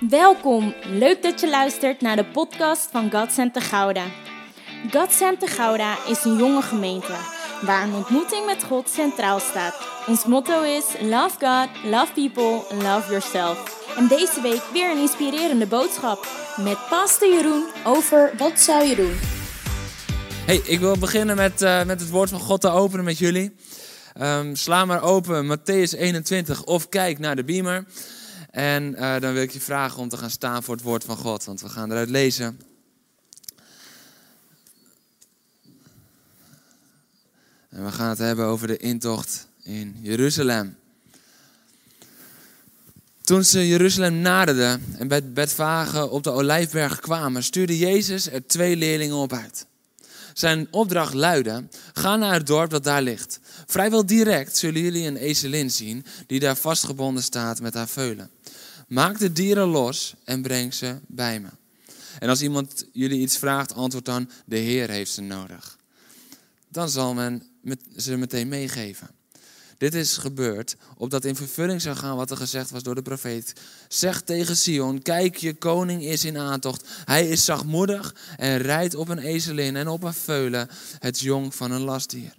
Welkom, leuk dat je luistert naar de podcast van God Center Gouda. God Gouda is een jonge gemeente waar een ontmoeting met God centraal staat. Ons motto is Love God, Love People, Love Yourself. En deze week weer een inspirerende boodschap met Pastor Jeroen over wat zou je doen? Hey, ik wil beginnen met, uh, met het woord van God te openen met jullie. Um, sla maar open Matthäus 21 of kijk naar de beamer. En uh, dan wil ik je vragen om te gaan staan voor het woord van God, want we gaan eruit lezen. En we gaan het hebben over de intocht in Jeruzalem. Toen ze Jeruzalem naderden en bij Betfage op de Olijfberg kwamen, stuurde Jezus er twee leerlingen op uit. Zijn opdracht luidde: Ga naar het dorp dat daar ligt. Vrijwel direct zullen jullie een ezelin zien die daar vastgebonden staat met haar veulen. Maak de dieren los en breng ze bij me. En als iemand jullie iets vraagt, antwoord dan: De Heer heeft ze nodig. Dan zal men ze meteen meegeven. Dit is gebeurd opdat in vervulling zou gaan wat er gezegd was door de profeet. Zeg tegen Sion, kijk je koning is in aantocht. Hij is zachtmoedig en rijdt op een ezelin en op een veulen, het jong van een lastdier.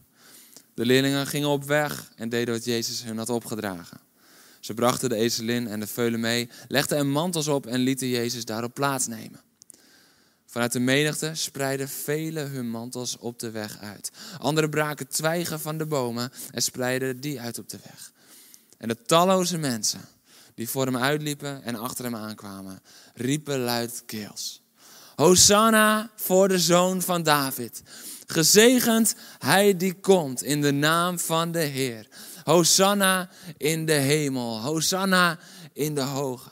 De leerlingen gingen op weg en deden wat Jezus hun had opgedragen. Ze brachten de ezelin en de veulen mee, legden er mantels op en lieten Jezus daarop plaatsnemen. Vanuit de menigte spreidden velen hun mantels op de weg uit. Anderen braken twijgen van de bomen en spreidden die uit op de weg. En de talloze mensen die voor hem uitliepen en achter hem aankwamen, riepen luidkeels. Hosanna voor de zoon van David. Gezegend hij die komt in de naam van de Heer. Hosanna in de hemel. Hosanna in de hoge.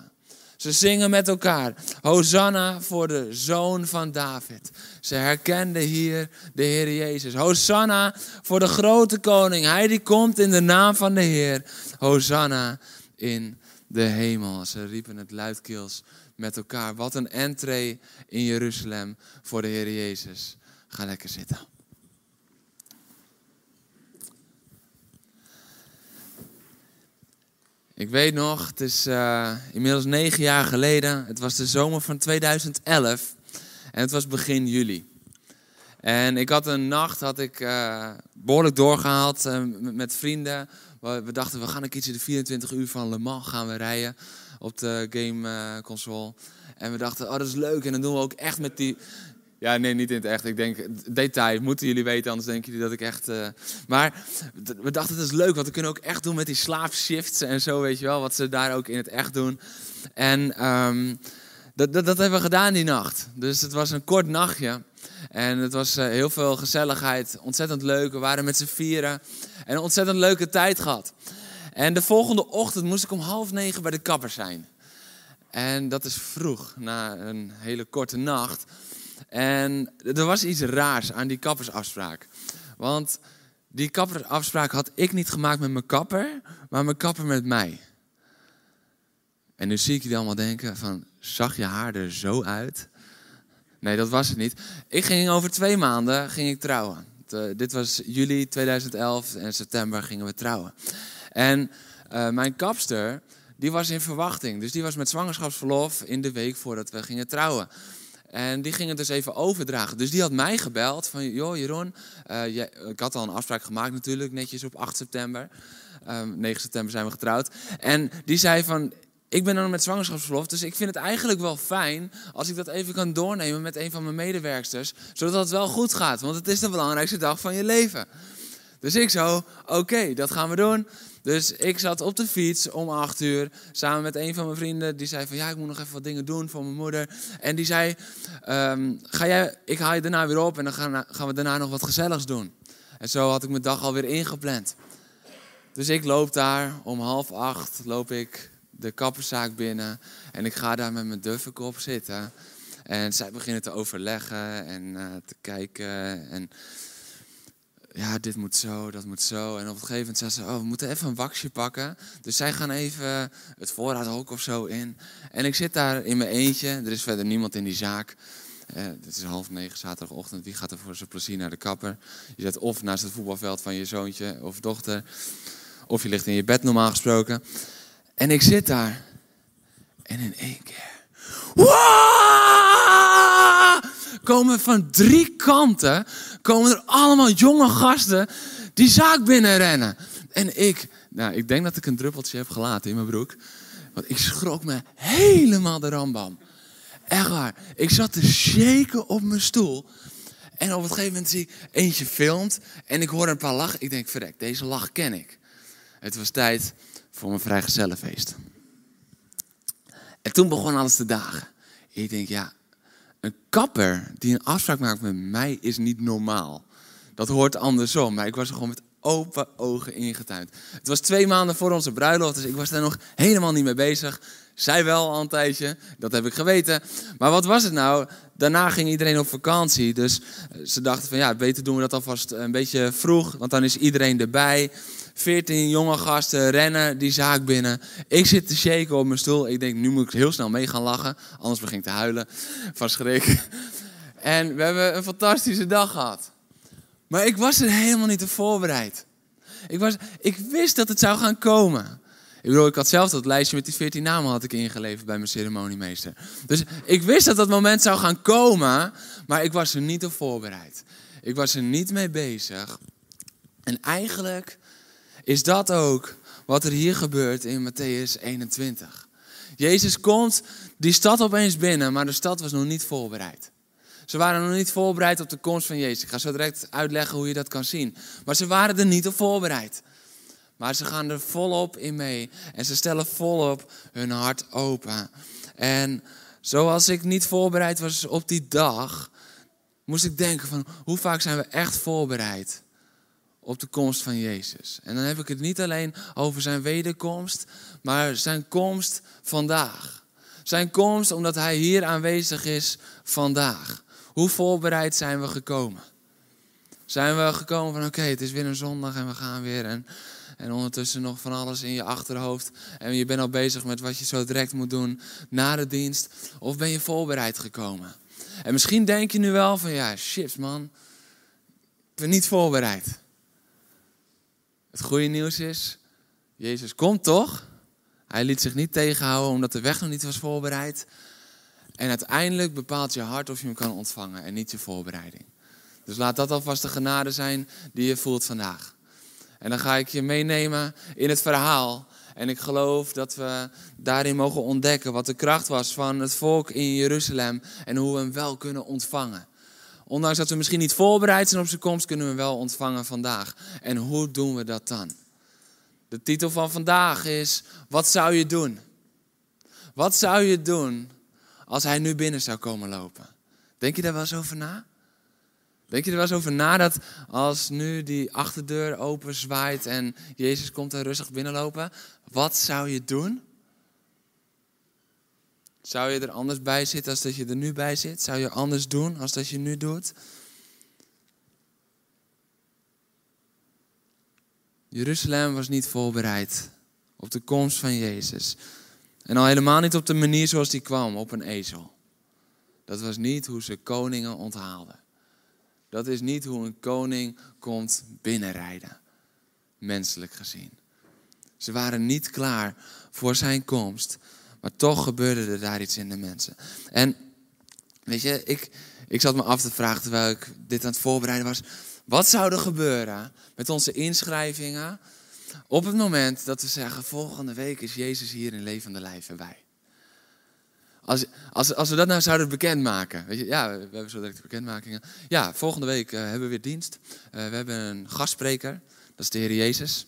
Ze zingen met elkaar. Hosanna voor de zoon van David. Ze herkenden hier de Heer Jezus. Hosanna voor de grote koning. Hij die komt in de naam van de Heer. Hosanna in de hemel. Ze riepen het luidkeels met elkaar. Wat een entree in Jeruzalem voor de Heer Jezus. Ga lekker zitten. Ik weet nog, het is uh, inmiddels negen jaar geleden. Het was de zomer van 2011 en het was begin juli. En ik had een nacht, had ik uh, behoorlijk doorgehaald uh, met vrienden. We dachten, we gaan een keertje de 24 uur van Le Mans gaan we rijden op de game console. En we dachten, oh dat is leuk. En dan doen we ook echt met die, ja, nee, niet in het echt. Ik denk, detail moeten jullie weten, anders denken jullie dat ik echt... Uh... Maar we dachten, het is leuk, want we kunnen ook echt doen met die slaapshifts en zo, weet je wel. Wat ze daar ook in het echt doen. En um, dat, dat, dat, hebben we gedaan die nacht. Dus het was een kort nachtje. En het was uh, heel veel gezelligheid, ontzettend leuk. We waren met z'n vieren en een ontzettend leuke tijd gehad. En de volgende ochtend moest ik om half negen bij de kapper zijn. En dat is vroeg, na een hele korte nacht. En er was iets raars aan die kappersafspraak. Want die kappersafspraak had ik niet gemaakt met mijn kapper, maar mijn kapper met mij. En nu zie ik jullie allemaal denken van, zag je haar er zo uit? Nee, dat was het niet. Ik ging over twee maanden ging ik trouwen. Eh, dit was juli 2011 en september gingen we trouwen. En uh, mijn kapster, die was in verwachting. Dus die was met zwangerschapsverlof in de week voordat we gingen trouwen. En die ging het dus even overdragen. Dus die had mij gebeld van, joh Jeroen, uh, ik had al een afspraak gemaakt natuurlijk, netjes op 8 september. Um, ehm, 9 september zijn we getrouwd. En die zei van, ik ben dan met zwangerschapsverlof, dus ik vind het eigenlijk wel fijn als ik dat even kan doornemen met een van mijn medewerksters, zodat het wel goed gaat, want het is de belangrijkste dag van je leven. Dus ik zo, oké, dat gaan we doen. Dus ik zat op de fiets om acht uur samen met een van mijn vrienden. Die zei van ja, ik moet nog even wat dingen doen voor mijn moeder. En die zei, ehm, ga jij, ik haal je daarna weer op en dan gaan, gaan we daarna nog wat gezelligs doen. En zo had ik mijn dag alweer ingepland. Dus ik loop daar om half acht, loop ik de kapperszaak binnen. En ik ga daar met mijn duffekop zitten. En zij beginnen te overleggen en uh, te kijken. En ja, dit moet zo, dat moet zo. En op een gegeven moment zei ze, oh, we moeten even een waxje pakken. Dus zij gaan even het voorraadhok of zo in. En ik zit daar in mijn eentje. Er is verder niemand in die zaak. Uh, het is half negen zaterdagochtend. Wie gaat er voor zijn plezier naar de kapper? Je zit of naast het voetbalveld van je zoontje of dochter. Of je ligt in je bed normaal gesproken. En ik zit daar. En in één keer! Komen van drie kanten, komen er allemaal jonge gasten die zaak binnenrennen. En ik, nou, ik denk dat ik een druppeltje heb gelaten in mijn broek. Want ik schrok me helemaal de rambam. Echt waar. Ik zat te shaken op mijn stoel. En op een gegeven moment zie ik eentje filmt. En ik hoor een paar lachen. Ik denk, verrek, deze lach ken ik. Het was tijd voor mijn vrijgezellenfeest. En toen begon alles te dagen. Ik denk, ja, een kapper die een afspraak maakt met mij is niet normaal. Dat hoort andersom. Maar ik was er gewoon met open ogen ingetuind. Het was twee maanden voor onze bruiloft, dus ik was daar nog helemaal niet mee bezig. Zij wel al een tijdje, dat heb ik geweten. Maar wat was het nou? Daarna ging iedereen op vakantie. Dus eh, ze dachten van ja, beter doen we dat alvast een beetje vroeg. Want dan is iedereen erbij. 14 jonge gasten rennen die zaak binnen. Ik zit te shaken op mijn stoel. Ik denk, nu moet ik heel snel mee gaan lachen. Anders begin ik te huilen van schrik. En we hebben een fantastische dag gehad. Maar ik was er helemaal niet op voorbereid. Ik, was, ik wist dat het zou gaan komen. Ik bedoel, ik had zelf dat lijstje met die 14 namen had ik ingeleverd bij mijn ceremoniemeester. Dus ik wist dat dat moment zou gaan komen, maar ik was er niet op voorbereid. Ik was er niet mee bezig. En eigenlijk is dat ook wat er hier gebeurt in Matthäus 21. Jezus komt die stad opeens binnen, maar de stad was nog niet voorbereid. Ze waren nog niet voorbereid op de komst van Jezus. Ik ga zo direct uitleggen hoe je dat kan zien. Maar ze waren er niet op voorbereid. Maar ze gaan er volop in mee. En ze stellen volop hun hart open. En zoals ik niet voorbereid was op die dag, moest ik denken van hoe vaak zijn we echt voorbereid op de komst van Jezus. En dan heb ik het niet alleen over zijn wederkomst, maar zijn komst vandaag. Zijn komst omdat hij hier aanwezig is vandaag. Hoe voorbereid zijn we gekomen? Zijn we gekomen van oké, het is weer een zondag en we gaan weer. En, en ondertussen nog van alles in je achterhoofd. En je bent al bezig met wat je zo direct moet doen na de dienst. Of ben je voorbereid gekomen? En misschien denk je nu wel van ja, shit man. Ik ben niet voorbereid. Het goede nieuws is, Jezus komt toch? Hij liet zich niet tegenhouden omdat de weg nog niet was voorbereid. En uiteindelijk bepaalt je hart of je hem kan ontvangen en niet je voorbereiding. Dus laat dat alvast de genade zijn die je voelt vandaag. En dan ga ik je meenemen in het verhaal. En ik geloof dat we daarin mogen ontdekken wat de kracht was van het volk in Jeruzalem en hoe we hem wel kunnen ontvangen. Ondanks dat we misschien niet voorbereid zijn op zijn komst, kunnen we hem wel ontvangen vandaag. En hoe doen we dat dan? De titel van vandaag is: Wat zou je doen? Wat zou je doen als hij nu binnen zou komen lopen? Denk je daar wel eens over na? Denk je er wel eens over na dat als nu die achterdeur open zwaait en Jezus komt er rustig binnenlopen, wat zou je doen? Zou je er anders bij zitten als dat je er nu bij zit? Zou je anders doen als dat je nu doet? Jeruzalem was niet voorbereid op de komst van Jezus. En al helemaal niet op de manier zoals die kwam, op een ezel. Dat was niet hoe ze koningen onthaalden. Dat is niet hoe een koning komt binnenrijden, menselijk gezien. Ze waren niet klaar voor zijn komst, maar toch gebeurde er daar iets in de mensen. En weet je, ik, ik zat me af te vragen terwijl ik dit aan het voorbereiden was. Wat zou er gebeuren met onze inschrijvingen op het moment dat we zeggen, volgende week is Jezus hier in levende lijf erbij. Als, als, als we dat nou zouden bekendmaken. Weet je, ja, we hebben zo direct bekendmakingen. Ja, volgende week uh, hebben we weer dienst. Uh, we hebben een gastspreker, dat is de Heer Jezus.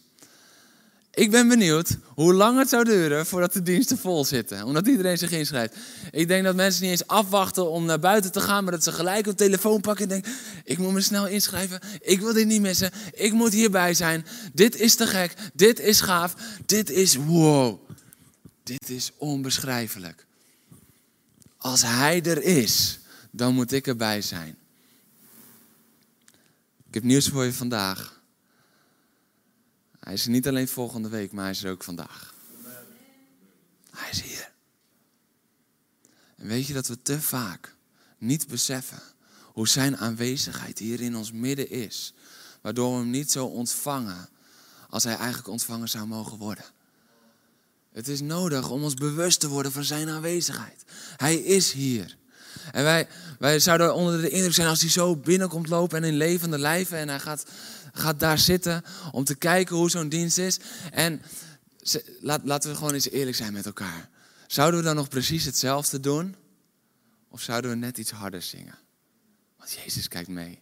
Ik ben benieuwd hoe lang het zou duren voordat de diensten vol zitten. Omdat iedereen zich inschrijft. Ik denk dat mensen niet eens afwachten om naar buiten te gaan. Maar dat ze gelijk een telefoon pakken en denken. Ik moet me snel inschrijven. Ik wil dit niet missen. Ik moet hierbij zijn. Dit is te gek. Dit is gaaf. Dit is wow. Dit is onbeschrijfelijk. Als hij er is, dan moet ik erbij zijn. Ik heb nieuws voor je vandaag. Hij is er niet alleen volgende week, maar hij is er ook vandaag. Hij is hier. En weet je dat we te vaak niet beseffen hoe zijn aanwezigheid hier in ons midden is. Waardoor we hem niet zo ontvangen als hij eigenlijk ontvangen zou mogen worden. Het is nodig om ons bewust te worden van zijn aanwezigheid. Hij is hier. En wij, wij zouden onder de indruk zijn als hij zo binnenkomt lopen en in levende lijven. En hij gaat, gaat daar zitten om te kijken hoe zo'n dienst is. En laat, laten we gewoon eens eerlijk zijn met elkaar. Zouden we dan nog precies hetzelfde doen? Of zouden we net iets harder zingen? Want Jezus kijkt mee.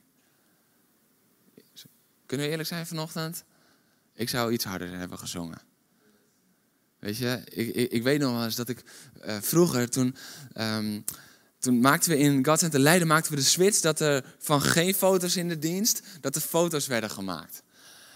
Kunnen we eerlijk zijn vanochtend? Ik zou iets harder hebben gezongen. Weet je, ik, ik, ik weet nog wel eens dat ik uh, vroeger, toen, um, toen maakten we in God Center Leiden maakten we de switch dat er van geen foto's in de dienst, dat er foto's werden gemaakt.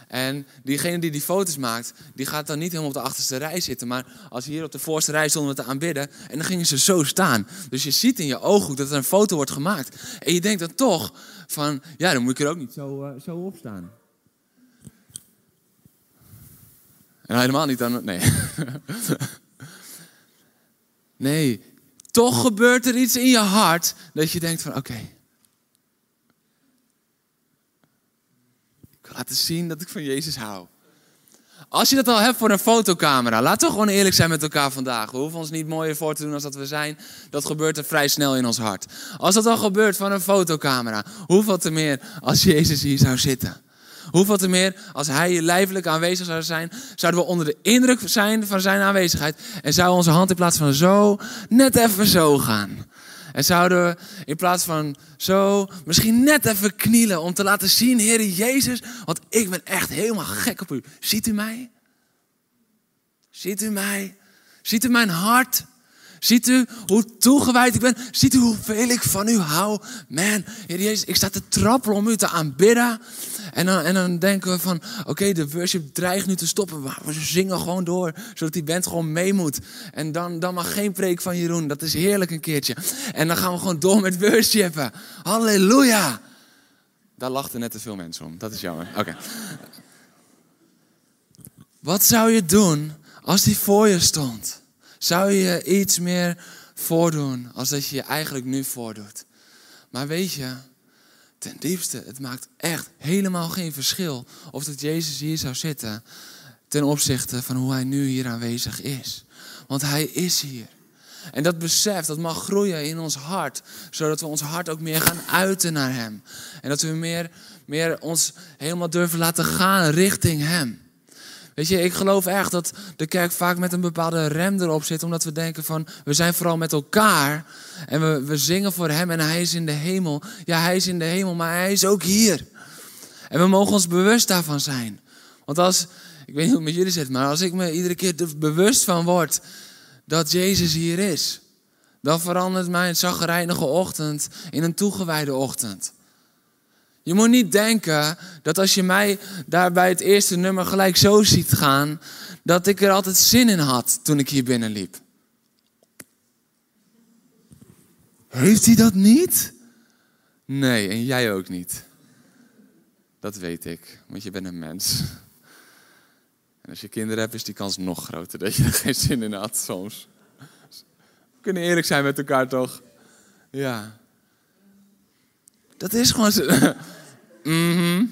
En diegene die die foto's maakt, die gaat dan niet helemaal op de achterste rij zitten. Maar als hier op de voorste rij stonden we te aanbidden. En dan gingen ze zo staan. Dus je ziet in je ooghoek dat er een foto wordt gemaakt. En je denkt dan toch van, ja, dan moet ik er ook niet zo, uh, zo op staan. En helemaal niet dan, nee. nee, toch gebeurt er iets in je hart dat je denkt van, oké. ik wil laten zien dat ik van Jezus hou. Als je dat al hebt voor een fotocamera, laten we gewoon eerlijk zijn met elkaar vandaag. We hoeven ons niet mooier voor te doen als dat we zijn. Dat gebeurt er vrij snel in ons hart. Als dat al gebeurt van een fotocamera, hoeveel te meer als Jezus hier zou zitten. Hoeveel te meer als Hij hier lijfelijk aanwezig zou zijn, zouden we onder de indruk zijn van Zijn aanwezigheid. En zou onze hand in plaats van zo, net even zo gaan. En zouden we in plaats van zo, misschien net even knielen om te laten zien, Heer Jezus, want ik ben echt helemaal gek op u. Ziet u mij? Ziet u mij? Ziet u mijn hart? Ziet u hoe toegewijd ik ben? Ziet u hoeveel ik van u hou? Man, Heer Jezus, ik sta te trappelen om u te aanbidden. En dan, en dan denken we van, oké, de worship dreigt nu te stoppen. Maar we zingen gewoon door, zodat die band gewoon mee moet. En dan, dan mag geen preek van Jeroen. Dat is heerlijk een keertje. En dan gaan we gewoon door met worshipen. Halleluja. Daar lachten net te veel mensen om. Dat is jammer. Oké. Wat zou je doen als die voor je stond? Zou je iets meer voordoen als dat je je eigenlijk nu voordoet? Maar weet je, ten diepste, het maakt echt helemaal geen verschil of dat Jezus hier zou zitten ten opzichte van hoe hij nu hier aanwezig is. Want hij is hier. En dat besef, dat mag groeien in ons hart, zodat we ons hart ook meer gaan uiten naar hem. En dat we meer, meer ons helemaal durven laten gaan richting hem. Weet je, ik geloof echt dat de kerk vaak met een bepaalde rem erop zit, omdat we denken van, we zijn vooral met elkaar en we, we zingen voor Hem en Hij is in de hemel. Ja, Hij is in de hemel, maar Hij is ook hier. En we mogen ons bewust daarvan zijn. Want als, ik weet niet hoe het met jullie zit, maar als ik me iedere keer bewust van word dat Jezus hier is, dan verandert mijn zaggerijnige ochtend in een toegewijde ochtend. Je moet niet denken dat als je mij daar bij het eerste nummer gelijk zo ziet gaan, dat ik er altijd zin in had toen ik hier binnenliep. Heeft hij dat niet? Nee, en jij ook niet. Dat weet ik, want je bent een mens. En als je kinderen hebt, is die kans nog groter dat je er geen zin in had soms. We kunnen eerlijk zijn met elkaar, toch? Ja. Dat is gewoon zo. Mhm.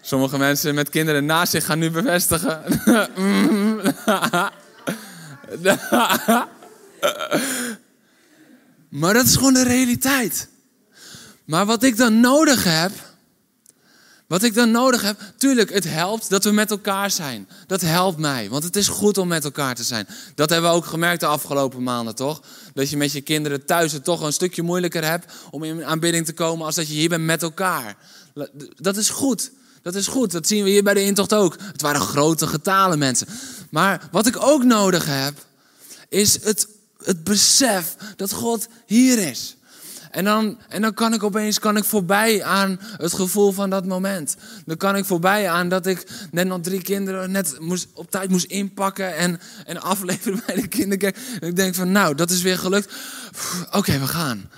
Sommige mensen met kinderen naast zich gaan nu bevestigen. Mhm. maar dat is gewoon de realiteit. Maar wat ik dan nodig heb, wat ik dan nodig heb, tuurlijk, het helpt dat we met elkaar zijn. Dat helpt mij, want het is goed om met elkaar te zijn. Dat hebben we ook gemerkt de afgelopen maanden, toch? Dat je met je kinderen thuis het toch een stukje moeilijker hebt om in aanbidding te komen als dat je hier bent met elkaar. Dat is goed. Dat is goed. Dat zien we hier bij de intocht ook. Het waren grote getalen mensen. Maar wat ik ook nodig heb, is het, het besef dat God hier is. En dan, en dan kan ik opeens kan ik voorbij aan het gevoel van dat moment. Dan kan ik voorbij aan dat ik net nog drie kinderen net moest, op tijd moest inpakken en, en afleveren bij de kinderkerk. En ik denk van nou, dat is weer gelukt. Oké, we gaan.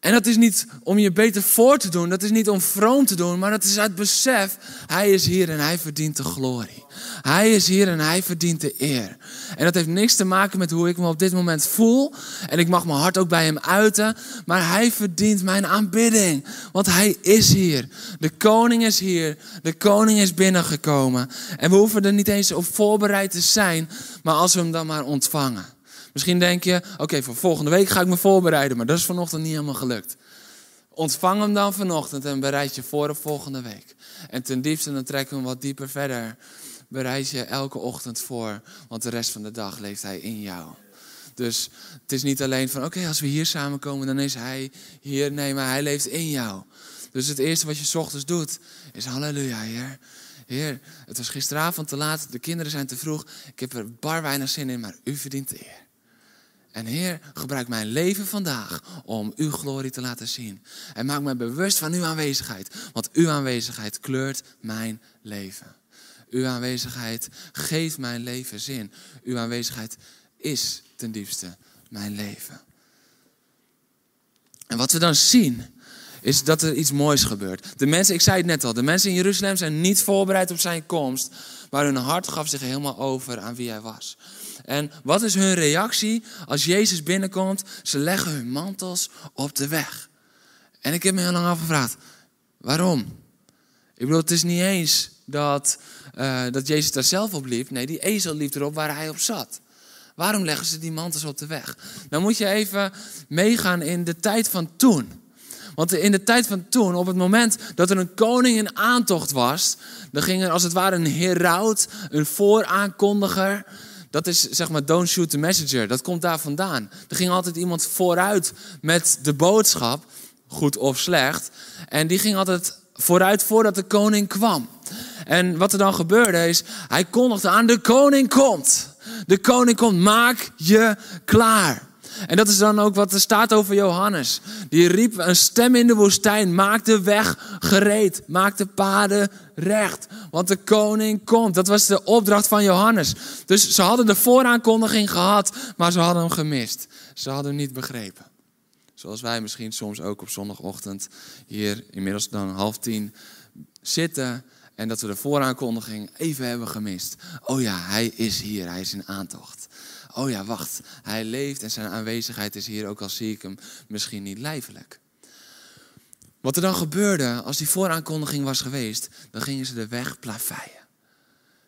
En dat is niet om je beter voor te doen, dat is niet om vroom te doen, maar dat is uit besef, hij is hier en hij verdient de glorie. Hij is hier en hij verdient de eer. En dat heeft niks te maken met hoe ik me op dit moment voel. En ik mag mijn hart ook bij hem uiten. Maar hij verdient mijn aanbidding. Want hij is hier. De koning is hier. De koning is binnengekomen. En we hoeven er niet eens op voorbereid te zijn. Maar als we hem dan maar ontvangen. Misschien denk je, oké, voor volgende week ga ik me voorbereiden. Maar dat is vanochtend niet helemaal gelukt. Ontvang hem dan vanochtend en bereid je voor de volgende week. En ten diepste, dan trekken we hem wat dieper verder. Bereid je elke ochtend voor, want de rest van de dag leeft hij in jou. Dus het is niet alleen van, oké, als we hier samenkomen, dan is hij hier. Nee, maar hij leeft in jou. Dus het eerste wat je ochtends doet, is halleluja, Heer. Heer, het was gisteravond te laat, de kinderen zijn te vroeg. Ik heb er bar weinig zin in, maar u verdient de eer. En Heer, gebruik mijn leven vandaag om uw glorie te laten zien. En maak me bewust van uw aanwezigheid. Want uw aanwezigheid kleurt mijn leven. Uw aanwezigheid geeft mijn leven zin. Uw aanwezigheid is ten diepste mijn leven. En wat we dan zien, is dat er iets moois gebeurt. De mensen, ik zei het net al, de mensen in Jeruzalem zijn niet voorbereid op zijn komst. Maar hun hart gaf zich helemaal over aan wie hij was. En wat is hun reactie als Jezus binnenkomt? Ze leggen hun mantels op de weg. En ik heb me heel lang afgevraagd, waarom? Ik bedoel, het is niet eens dat, uh, dat Jezus daar zelf op liep. Nee, die ezel liep erop waar hij op zat. Waarom leggen ze die mantels op de weg? Dan moet je even meegaan in de tijd van toen. Want in de tijd van toen, op het moment dat er een koning in aantocht was, dan ging er als het ware een heraut, een vooraankondiger, dat is zeg maar don't shoot the messenger. Dat komt daar vandaan. Er ging altijd iemand vooruit met de boodschap, goed of slecht. En die ging altijd vooruit voordat de koning kwam. En wat er dan gebeurde is, hij kondigde aan, de koning komt. De koning komt, maak je klaar. En dat is dan ook wat er staat over Johannes. Die riep een stem in de woestijn: maak de weg gereed, maak de paden recht, want de koning komt. Dat was de opdracht van Johannes. Dus ze hadden de vooraankondiging gehad, maar ze hadden hem gemist. Ze hadden hem niet begrepen. Zoals wij misschien soms ook op zondagochtend hier inmiddels dan half tien zitten en dat we de vooraankondiging even hebben gemist. Oh ja, hij is hier, hij is in aantocht oh ja, wacht, hij leeft en zijn aanwezigheid is hier, ook al zie ik hem misschien niet lijfelijk. Wat er dan gebeurde als die vooraankondiging was geweest, dan gingen ze de weg plaveien.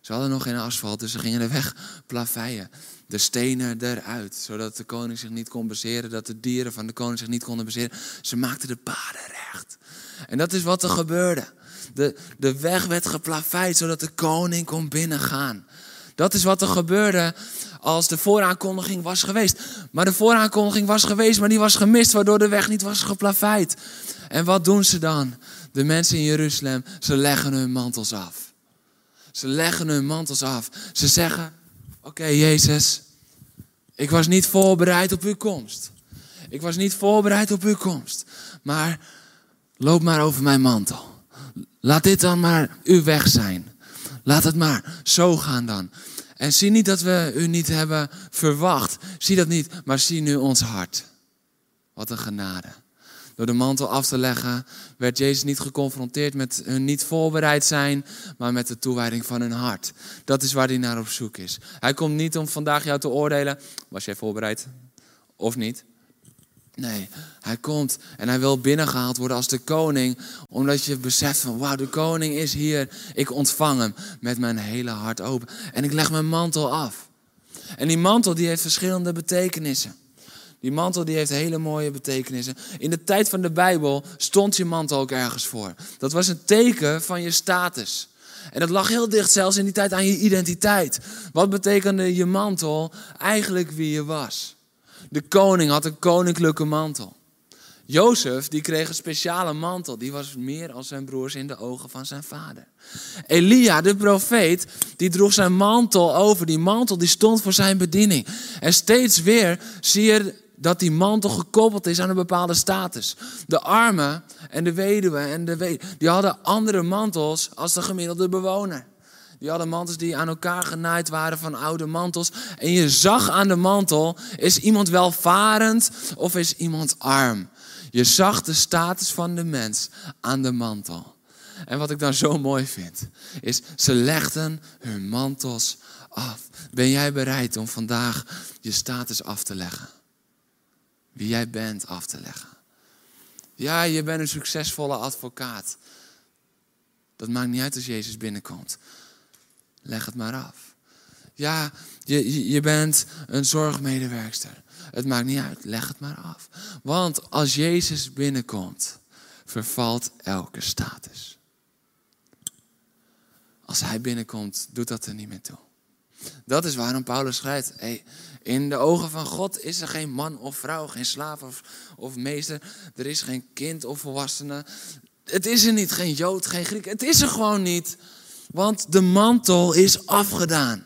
Ze hadden nog geen asfalt, dus ze gingen de weg plaveien. De stenen eruit, zodat de koning zich niet kon bezeren, dat de dieren van de koning zich niet konden bezeren. Ze maakten de paden recht. En dat is wat er gebeurde. De, de weg werd geplaveid, zodat de koning kon binnengaan. Dat is wat er gebeurde als de vooraankondiging was geweest. Maar de vooraankondiging was geweest, maar die was gemist, waardoor de weg niet was geplaveid. En wat doen ze dan? De mensen in Jeruzalem, ze leggen hun mantels af. Ze leggen hun mantels af. Ze zeggen: Oké, Jezus, ik was niet voorbereid op uw komst. Ik was niet voorbereid op uw komst. Maar loop maar over mijn mantel. Laat dit dan maar uw weg zijn. Laat het maar zo gaan dan. En zie niet dat we u niet hebben verwacht. Zie dat niet, maar zie nu ons hart. Wat een genade. Door de mantel af te leggen werd Jezus niet geconfronteerd met hun niet voorbereid zijn, maar met de toewijding van hun hart. Dat is waar hij naar op zoek is. Hij komt niet om vandaag jou te oordelen, was jij voorbereid of niet? Nee, hij komt en hij wil binnengehaald worden als de koning. Omdat je beseft van, wauw, de koning is hier. Ik ontvang hem met mijn hele hart open. En ik leg mijn mantel af. En die mantel die heeft verschillende betekenissen. Die mantel die heeft hele mooie betekenissen. In de tijd van de Bijbel stond je mantel ook ergens voor. Dat was een teken van je status. En dat lag heel dicht zelfs in die tijd aan je identiteit. Wat betekende je mantel? Eigenlijk wie je was. De koning had een koninklijke mantel. Jozef, die kreeg een speciale mantel. Die was meer als zijn broers in de ogen van zijn vader. Elia, de profeet, die droeg zijn mantel over. Die mantel die stond voor zijn bediening. En steeds weer zie je dat die mantel gekoppeld is aan een bepaalde status. De armen en de weduwen en de die hadden andere mantels als de gemiddelde bewoner. Die hadden mantels die aan elkaar genaaid waren van oude mantels. En je zag aan de mantel, is iemand welvarend of is iemand arm? Je zag de status van de mens aan de mantel. En wat ik dan zo mooi vind, is ze legden hun mantels af. Ben jij bereid om vandaag je status af te leggen? Wie jij bent af te leggen? Ja, je bent een succesvolle advocaat. Dat maakt niet uit als Jezus binnenkomt. Leg het maar af. Ja, je, je bent een zorgmedewerkster. Het maakt niet uit, leg het maar af. Want als Jezus binnenkomt, vervalt elke status. Als hij binnenkomt, doet dat er niet meer toe. Dat is waarom Paulus schrijft: hey, in de ogen van God is er geen man of vrouw, geen slaaf of, of meester. Er is geen kind of volwassene. Het is er niet, geen Jood, geen Griek. Het is er gewoon niet. Want de mantel is afgedaan.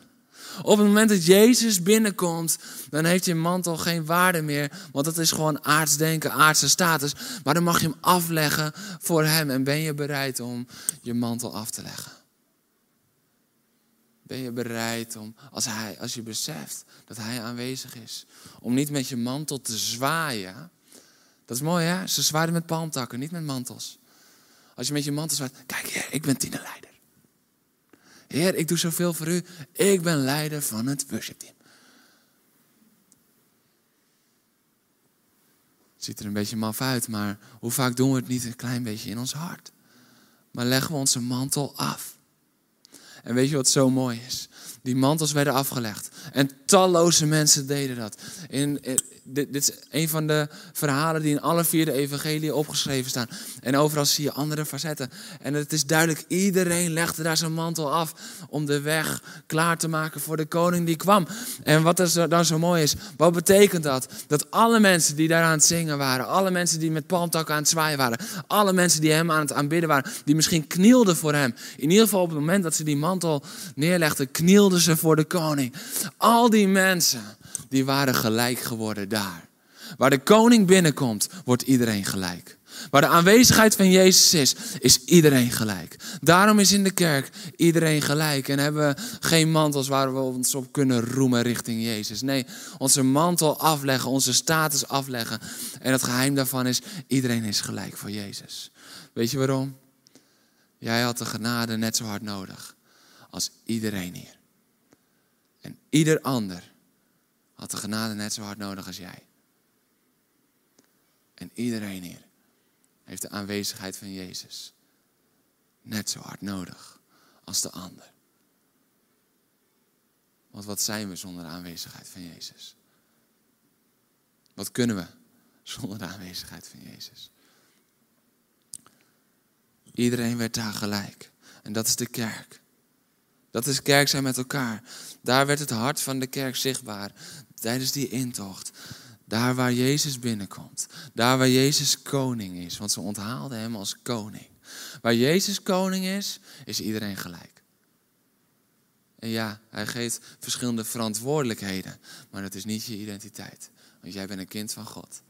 Op het moment dat Jezus binnenkomt, dan heeft je mantel geen waarde meer. Want dat is gewoon aardsdenken, aardse status. Maar dan mag je hem afleggen voor hem. En ben je bereid om je mantel af te leggen? Ben je bereid om, als, hij, als je beseft dat hij aanwezig is, om niet met je mantel te zwaaien? Dat is mooi hè? Ze zwaaien met palmtakken, niet met mantels. Als je met je mantel zwaait, kijk hier, ik ben tienerleider. Heer, ik doe zoveel voor u. Ik ben leider van het worshipteam. Het ziet er een beetje maf uit, maar hoe vaak doen we het niet een klein beetje in ons hart? Maar leggen we onze mantel af. En weet je wat zo mooi is? Die mantels werden afgelegd. En talloze mensen deden dat. In, dit, dit, is een van de verhalen die in alle vier de evangelieën opgeschreven staan. En overal zie je andere facetten. En het is duidelijk, iedereen legde daar zijn mantel af om de weg klaar te maken voor de koning die kwam. En wat dan zo mooi is, wat betekent dat? Dat alle mensen die daar aan het zingen waren, alle mensen die met palmtakken aan het zwaaien waren, alle mensen die hem aan het aanbidden waren, die misschien knielden voor hem. In ieder geval op het moment dat ze die mantel neerlegden, knielden ze voor de koning. Al die mensen die waren gelijk geworden daar. Waar de koning binnenkomt, wordt iedereen gelijk. Waar de aanwezigheid van Jezus is, is iedereen gelijk. Daarom is in de kerk iedereen gelijk. En hebben we geen mantels waar we ons op kunnen roemen richting Jezus. Nee, onze mantel afleggen, onze status afleggen. En het geheim daarvan is, iedereen is gelijk voor Jezus. Weet je waarom? Jij had de genade net zo hard nodig als iedereen hier. En ieder ander had de genade net zo hard nodig als jij. En iedereen hier heeft de aanwezigheid van Jezus net zo hard nodig als de ander. Want wat zijn we zonder de aanwezigheid van Jezus? Wat kunnen we zonder de aanwezigheid van Jezus? Iedereen werd daar gelijk. En dat is de kerk. Dat is kerk zijn met elkaar. Daar werd het hart van de kerk zichtbaar tijdens die intocht. Daar waar Jezus binnenkomt. Daar waar Jezus koning is. Want ze onthaalden hem als koning. Waar Jezus koning is, is iedereen gelijk. En ja, hij geeft verschillende verantwoordelijkheden. Maar dat is niet je identiteit. Want jij bent een kind van God.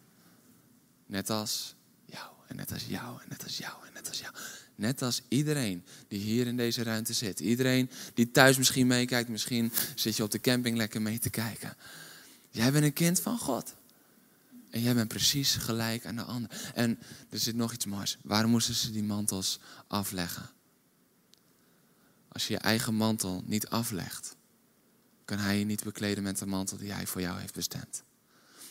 Net als jou, en net als jou, en net als jou, en net als jou. Net als iedereen die hier in deze ruimte zit. Iedereen die thuis misschien meekijkt. Misschien zit je op de camping lekker mee te kijken. Jij bent een kind van God. En jij bent precies gelijk aan de ander. En er zit nog iets moois. Waarom moesten ze die mantels afleggen? Als je je eigen mantel niet aflegt, kan hij je niet bekleden met de mantel die hij voor jou heeft bestemd.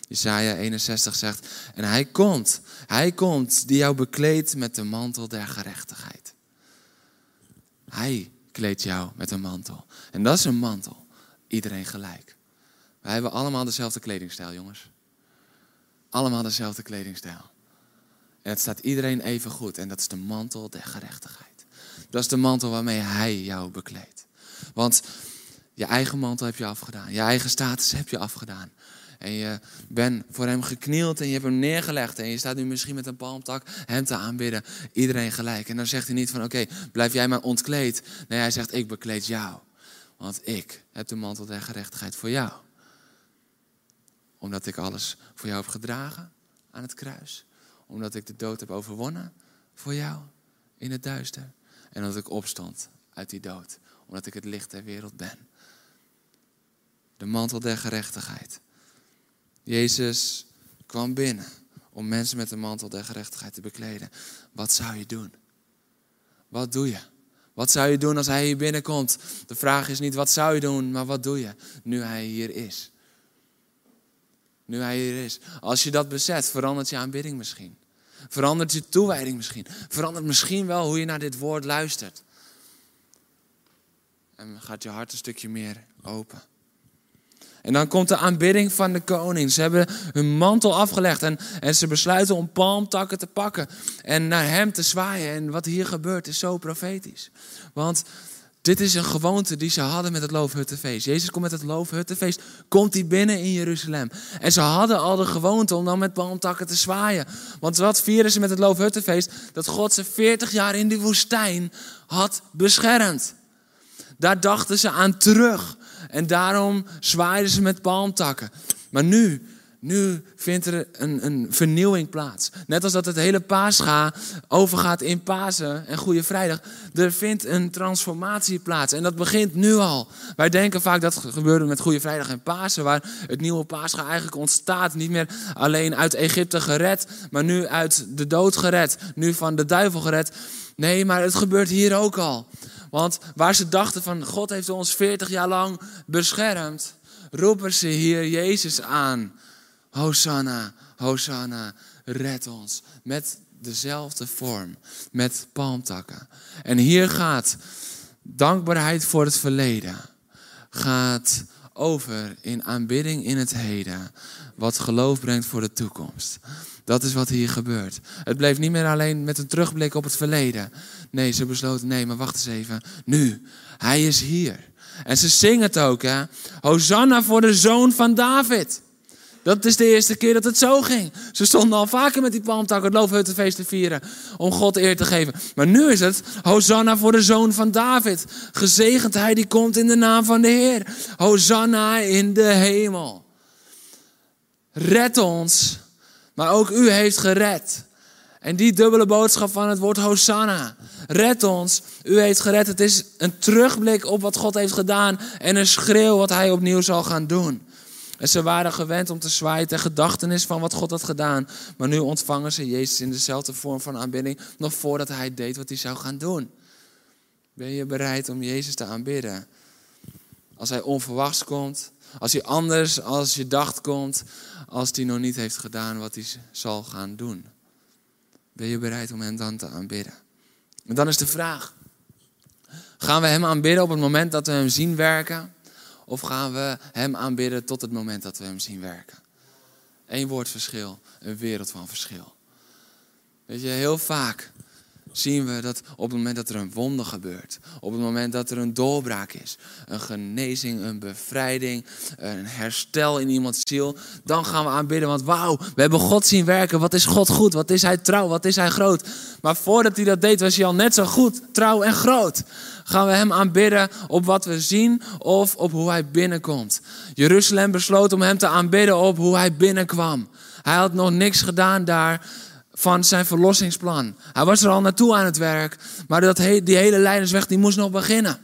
Jesaja 61 zegt, en hij komt, hij komt die jou bekleedt met de mantel der gerechtigheid. Hij kleedt jou met een mantel. En dat is een mantel. Iedereen gelijk. Wij hebben allemaal dezelfde kledingstijl, jongens. Allemaal dezelfde kledingstijl. En het staat iedereen even goed. En dat is de mantel der gerechtigheid. Dat is de mantel waarmee hij jou bekleedt. Want je eigen mantel heb je afgedaan. Je eigen status heb je afgedaan. En je bent voor hem geknield en je hebt hem neergelegd. En je staat nu misschien met een palmtak hem te aanbidden. Iedereen gelijk. En dan zegt hij niet van oké, blijf jij maar ontkleed. Nee, hij zegt ik bekleed jou. Want ik heb de mantel der gerechtigheid voor jou omdat ik alles voor jou heb gedragen aan het kruis. Omdat ik de dood heb overwonnen voor jou in het duister. En dat ik opstond uit die dood. Omdat ik het licht der wereld ben. De mantel der gerechtigheid. Jezus kwam binnen om mensen met de mantel der gerechtigheid te bekleden. Wat zou je doen? Wat doe je? Wat zou je doen als hij hier binnenkomt? De vraag is niet wat zou je doen, maar wat doe je nu hij hier is? Nu hij hier is. Als je dat bezet, verandert je aanbidding misschien. Verandert je toewijding misschien. Verandert misschien wel hoe je naar dit woord luistert. En gaat je hart een stukje meer open. En dan komt de aanbidding van de koning. Ze hebben hun mantel afgelegd en, en ze besluiten om palmtakken te pakken en naar hem te zwaaien. En wat hier gebeurt is zo profetisch. Want dit is een gewoonte die ze hadden met het Loofhuttenfeest. Jezus komt met het Loofhuttenfeest, komt hij binnen in Jeruzalem. En ze hadden al de gewoonte om dan met palmtakken te zwaaien. Want wat vieren ze met het Loofhuttenfeest? Dat God ze 40 jaar in die woestijn had beschermd. Daar dachten ze aan terug. En daarom zwaaiden ze met palmtakken. Maar nu, nu vindt er een, een vernieuwing plaats. Net als dat het hele paascha overgaat in Pasen en Goede Vrijdag. Er vindt een transformatie plaats. En dat begint nu al. Wij denken vaak dat gebeurde met Goede Vrijdag en Pasen. Waar het nieuwe paascha eigenlijk ontstaat. Niet meer alleen uit Egypte gered. Maar nu uit de dood gered. Nu van de duivel gered. Nee, maar het gebeurt hier ook al. Want waar ze dachten van God heeft ons 40 jaar lang beschermd, roepen ze hier Jezus aan. Hosanna, Hosanna, red ons. Met dezelfde vorm, met palmtakken. En hier gaat dankbaarheid voor het verleden, gaat over in aanbidding in het heden, wat geloof brengt voor de toekomst. Dat is wat hier gebeurt. Het bleef niet meer alleen met een terugblik op het verleden. Nee, ze besloten, nee, maar wacht eens even. Nu, hij is hier. En ze zingen het ook, hè. Hosanna voor de zoon van David. Dat is de eerste keer dat het zo ging. Ze stonden al vaker met die palmtak het loofhuttenfeest te vieren. Om God eer te geven. Maar nu is het Hosanna voor de zoon van David. Gezegend hij die komt in de naam van de Heer. Hosanna in de hemel. Red ons maar ook u heeft gered. En die dubbele boodschap van het woord Hosanna. Red ons. U heeft gered. Het is een terugblik op wat God heeft gedaan. En een schreeuw wat hij opnieuw zal gaan doen. En ze waren gewend om te zwaaien ter gedachtenis van wat God had gedaan. Maar nu ontvangen ze Jezus in dezelfde vorm van aanbidding. Nog voordat hij deed wat hij zou gaan doen. Ben je bereid om Jezus te aanbidden? Als hij onverwachts komt. Als hij anders als je dacht komt als hij nog niet heeft gedaan wat hij zal gaan doen? Ben je bereid om hem dan te aanbidden? En dan is de vraag: gaan we hem aanbidden op het moment dat we hem zien werken? Of gaan we hem aanbidden tot het moment dat we hem zien werken? Eén woord verschil, een wereld van verschil. Weet je, heel vaak zien we dat op het moment dat er een wonder gebeurt, op het moment dat er een doorbraak is, een genezing, een bevrijding, een herstel in iemands ziel, dan gaan we aanbidden. Want wauw, we hebben God zien werken. Wat is God goed? Wat is Hij trouw? Wat is Hij groot? Maar voordat Hij dat deed, was Hij al net zo goed, trouw en groot. Gaan we Hem aanbidden op wat we zien of op hoe Hij binnenkomt? Jeruzalem besloot om Hem te aanbidden op hoe Hij binnenkwam. Hij had nog niks gedaan daar van zijn verlossingsplan. Hij was er al naartoe aan het werk, maar dat die hele leidersweg die moest nog beginnen.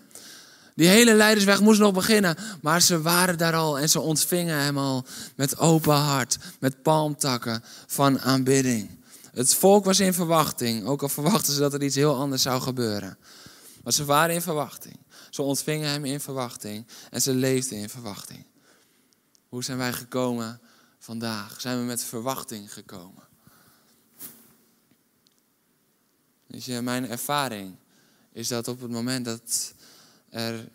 Die hele leidersweg moest nog beginnen, maar ze waren daar al en ze ontvingen hem al met open hart, met palmtakken van aanbidding. Het volk was in verwachting, ook al verwachten ze dat er iets heel anders zou gebeuren. Maar ze waren in verwachting. Ze ontvingen hem in verwachting en ze leefden in verwachting. Hoe zijn wij gekomen vandaag? Zijn we met verwachting gekomen? Mijn ervaring is dat op het moment dat er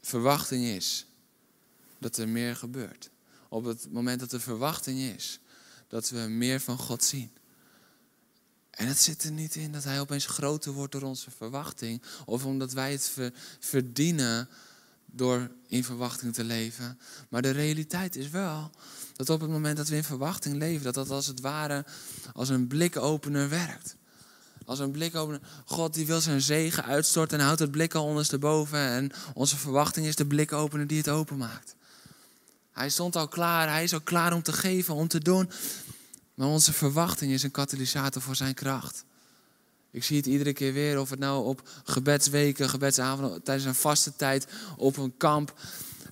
verwachting is, dat er meer gebeurt. Op het moment dat er verwachting is, dat we meer van God zien. En het zit er niet in dat Hij opeens groter wordt door onze verwachting, of omdat wij het verdienen door in verwachting te leven. Maar de realiteit is wel dat op het moment dat we in verwachting leven, dat dat als het ware als een blikopener werkt. Als een blik over. God die wil zijn zegen uitstorten en houdt het blik al ondersteboven. En onze verwachting is de blikopener die het openmaakt. Hij stond al klaar, hij is al klaar om te geven, om te doen. Maar onze verwachting is een katalysator voor zijn kracht. Ik zie het iedere keer weer, of het nou op gebedsweken, gebedsavonden, tijdens een vaste tijd, op een kamp.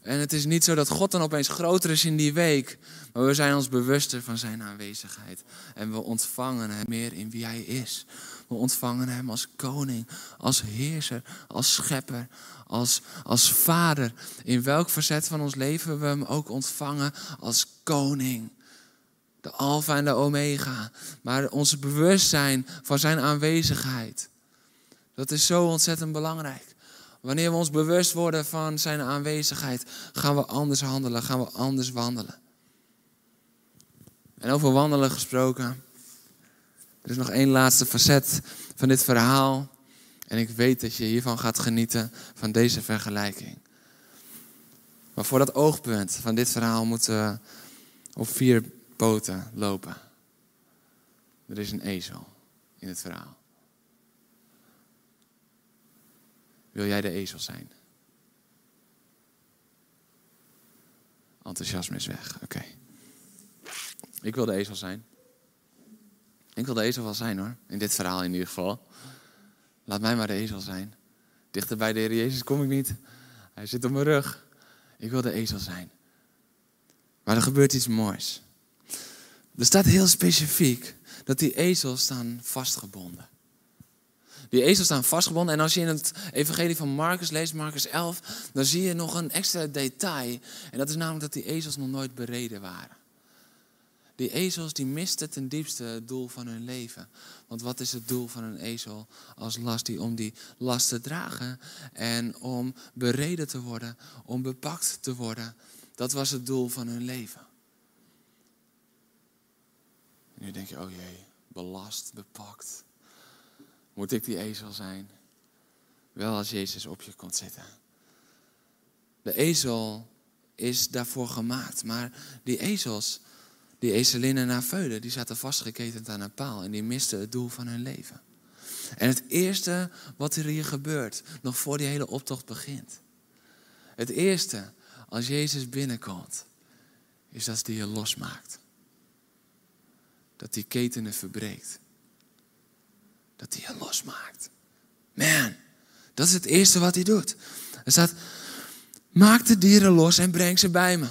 En het is niet zo dat God dan opeens groter is in die week. Maar we zijn ons bewuster van zijn aanwezigheid. En we ontvangen hem meer in wie hij is. We ontvangen hem als koning, als heerser, als schepper, als, als vader. In welk verzet van ons leven we hem ook ontvangen als koning. De alfa en de omega. Maar onze bewustzijn van zijn aanwezigheid. Dat is zo ontzettend belangrijk. Wanneer we ons bewust worden van zijn aanwezigheid, gaan we anders handelen, gaan we anders wandelen. En over wandelen gesproken, er is nog één laatste facet van dit verhaal. En ik weet dat je hiervan gaat genieten, van deze vergelijking. Maar voor dat oogpunt van dit verhaal moeten we op vier poten lopen. Er is een ezel in het verhaal. Wil jij de ezel zijn? Enthousiasme is weg. Oké. Ik wil de ezel zijn. Ik wil de ezel wel zijn hoor. In dit verhaal in ieder geval. Laat mij maar de ezel zijn. Dichter bij de Heer Jezus kom ik niet. Hij zit op mijn rug. Ik wil de ezel zijn. Maar er gebeurt iets moois. Er staat heel specifiek dat die ezels staan vastgebonden. Die ezels staan vastgebonden. En als je in het evangelie van Marcus leest, Marcus 11, dan zie je nog een extra detail. En dat is namelijk dat die ezels nog nooit bereden waren. Die ezels die misten ten diepste het doel van hun leven. Want wat is het doel van een ezel als last? Die om die last te dragen en om bereden te worden, om bepakt te worden. Dat was het doel van hun leven. En nu denk je, oh jee, belast, bepakt. Moet ik die ezel zijn? Wel als Jezus op je komt zitten. De ezel is daarvoor gemaakt. Maar die ezels, die ezelinnen naar Veulen, die zaten vastgeketend aan een paal. En die misten het doel van hun leven. En het eerste wat er hier gebeurt, nog voor die hele optocht begint. Het eerste, als Jezus binnenkomt, is dat hij je losmaakt. Dat die ketenen verbreekt dat hij je losmaakt. Man, dat is het eerste wat hij doet. Er staat, maak de dieren los en breng ze bij me.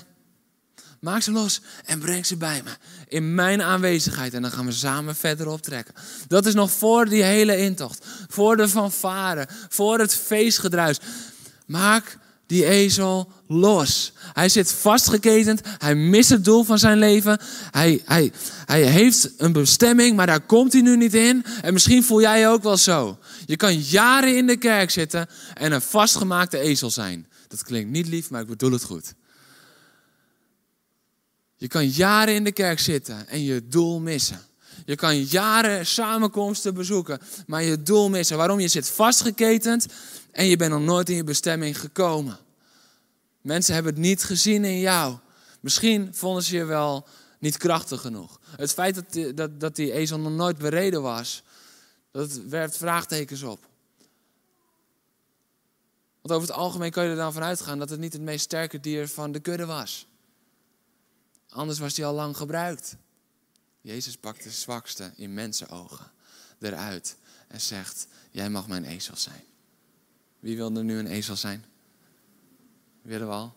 Maak ze los en breng ze bij me. In mijn aanwezigheid. En dan gaan we samen verder optrekken. Dat is nog voor die hele intocht. Voor de fanfare. Voor het feestgedruis. Maak die ezel los. Hij zit vastgeketend. Hij mist het doel van zijn leven. Hij, hij, hij heeft een bestemming, maar daar komt hij nu niet in. En misschien voel jij je ook wel zo. Je kan jaren in de kerk zitten en een vastgemaakte ezel zijn. Dat klinkt niet lief, maar ik bedoel het goed. Je kan jaren in de kerk zitten en je doel missen. Je kan jaren samenkomsten bezoeken, maar je doel missen. Waarom? Je zit vastgeketend en je bent nog nooit in je bestemming gekomen. Mensen hebben het niet gezien in jou. Misschien vonden ze je wel niet krachtig genoeg. Het feit dat die, dat, dat die ezel nog nooit bereden was, dat werpt vraagtekens op. Want over het algemeen kan je er dan vanuit gaan dat het niet het meest sterke dier van de kudde was. Anders was hij al lang gebruikt. Jezus pakt de zwakste in mensenogen eruit en zegt: Jij mag mijn ezel zijn. Wie wil er nu een ezel zijn? Willen we al?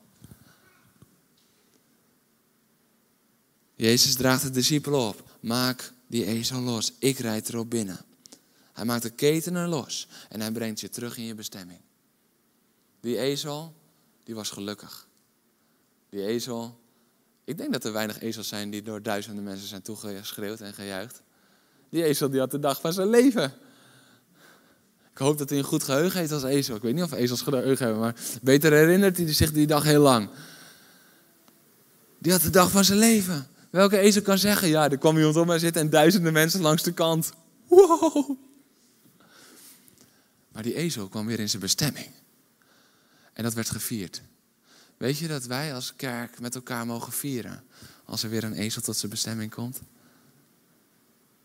Jezus draagt de discipelen op. Maak die ezel los. Ik rijd erop binnen. Hij maakt de ketenen los en hij brengt je terug in je bestemming. Die ezel, die was gelukkig. Die ezel, ik denk dat er weinig ezels zijn die door duizenden mensen zijn toegeschreeuwd en gejuicht. Die ezel die had de dag van zijn leven. Ik hoop dat hij een goed geheugen heeft als ezel. Ik weet niet of ezels geheugen hebben, maar beter herinnert hij zich die dag heel lang. Die had de dag van zijn leven. Welke ezel kan zeggen, ja, er kwam iemand op mij zitten en duizenden mensen langs de kant. Wow. Maar die ezel kwam weer in zijn bestemming. En dat werd gevierd. Weet je dat wij als kerk met elkaar mogen vieren als er weer een ezel tot zijn bestemming komt?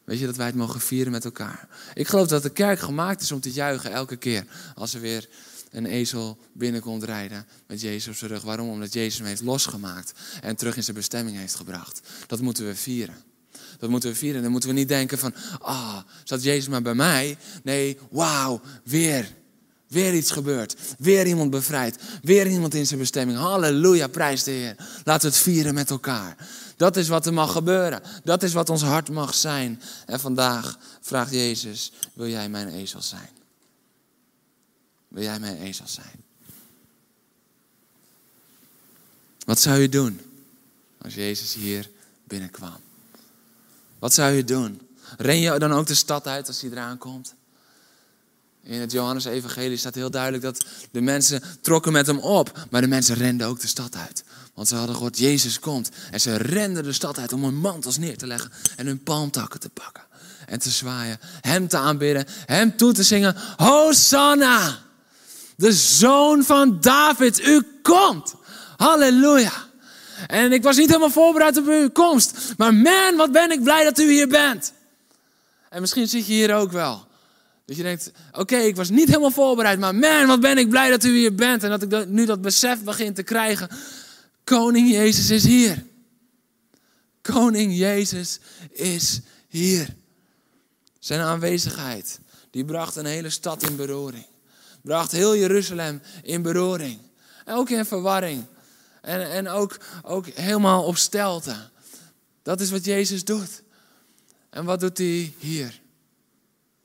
Weet je dat wij het mogen vieren met elkaar? Ik geloof dat de kerk gemaakt is om te juichen elke keer als er weer een ezel binnenkomt rijden met Jezus op zijn rug. Waarom? Omdat Jezus hem heeft losgemaakt en terug in zijn bestemming heeft gebracht. Dat moeten we vieren. Dat moeten we vieren. Dan moeten we niet denken van, ah, zat Jezus maar bij mij? Nee, wauw, weer. Weer iets gebeurt. Weer iemand bevrijd. Weer iemand in zijn bestemming. Halleluja, prijs de Heer. Laten we het vieren met elkaar. Dat is wat er mag gebeuren. Dat is wat ons hart mag zijn. En vandaag vraagt Jezus, wil jij mijn ezel zijn? Wil jij mijn ezel zijn? Wat zou je doen als Jezus hier binnenkwam? Wat zou je doen? Ren je dan ook de stad uit als hij eraan komt? In het Johannes-evangelie staat heel duidelijk dat de mensen trokken met hem op. Maar de mensen renden ook de stad uit. Want ze hadden gehoord, Jezus komt. En ze renden de stad uit om hun mantels neer te leggen. En hun palmtakken te pakken. En te zwaaien. Hem te aanbidden. Hem toe te zingen. Hosanna! De zoon van David, u komt. Halleluja. En ik was niet helemaal voorbereid op uw komst. Maar man, wat ben ik blij dat u hier bent. En misschien zit je hier ook wel. Dat je denkt, oké, ik was niet helemaal voorbereid, maar man, wat ben ik blij dat u hier bent. En dat ik nu dat besef begin te krijgen. Koning Jezus is hier. Koning Jezus is hier. Zijn aanwezigheid, die bracht een hele stad in beroering. Bracht heel Jeruzalem in beroring. En ook in verwarring. En, en ook, ook helemaal op stelte. Dat is wat Jezus doet. En wat doet hij hier?